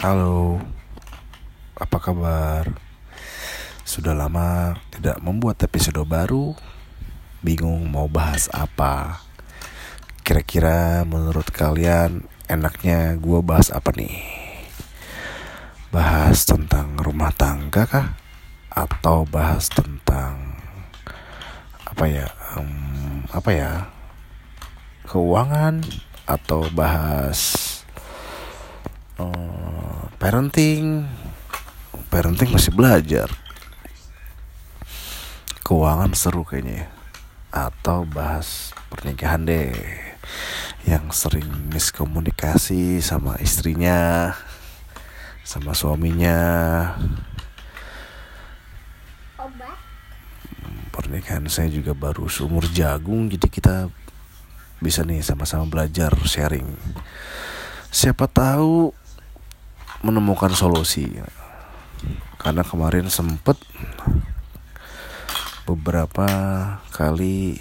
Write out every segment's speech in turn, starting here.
Halo, apa kabar? Sudah lama tidak membuat episode baru, bingung mau bahas apa. Kira-kira menurut kalian enaknya gue bahas apa nih? Bahas tentang rumah tangga kah? Atau bahas tentang apa ya? Um, apa ya? Keuangan atau bahas uh, parenting. Parenting masih belajar. Keuangan seru kayaknya ya. atau bahas pernikahan deh. Yang sering miskomunikasi sama istrinya sama suaminya. Pernikahan saya juga baru seumur jagung jadi kita bisa nih sama-sama belajar sharing. Siapa tahu menemukan solusi karena kemarin sempet beberapa kali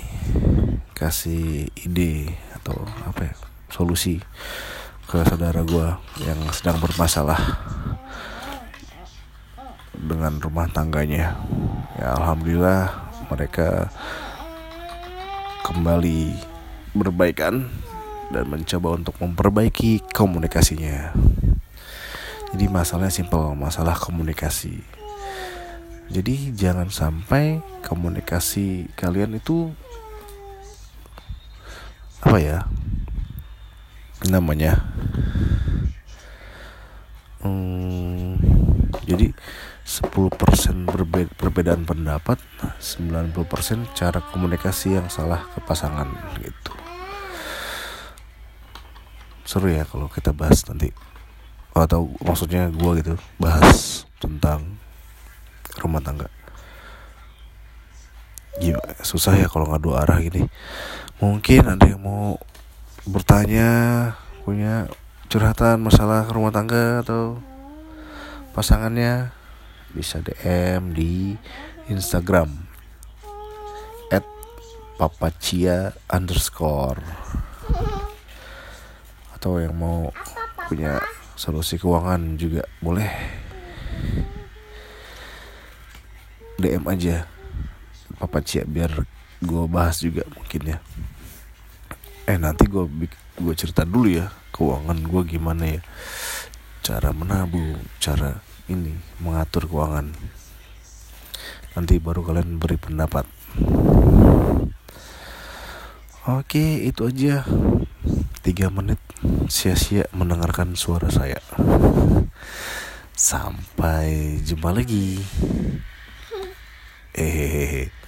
kasih ide atau apa ya solusi ke saudara gue yang sedang bermasalah dengan rumah tangganya ya alhamdulillah mereka kembali berbaikan dan mencoba untuk memperbaiki komunikasinya. Jadi masalahnya simpel, masalah komunikasi. Jadi jangan sampai komunikasi kalian itu apa ya? Namanya hmm, jadi 10% berbeda, perbedaan pendapat 90% cara komunikasi yang salah ke pasangan gitu seru ya kalau kita bahas nanti atau maksudnya gue gitu bahas tentang rumah tangga Gimana? susah ya kalau nggak dua arah gini mungkin ada yang mau bertanya punya curhatan masalah rumah tangga atau pasangannya bisa DM di Instagram at papacia underscore atau yang mau punya solusi keuangan juga boleh. DM aja. Papacia biar gue bahas juga mungkin ya. Eh nanti gue gue cerita dulu ya keuangan gue gimana ya. Cara menabung cara ini mengatur keuangan. Nanti baru kalian beri pendapat. Oke itu aja tiga menit sia-sia mendengarkan suara saya. Sampai jumpa lagi. Hehehe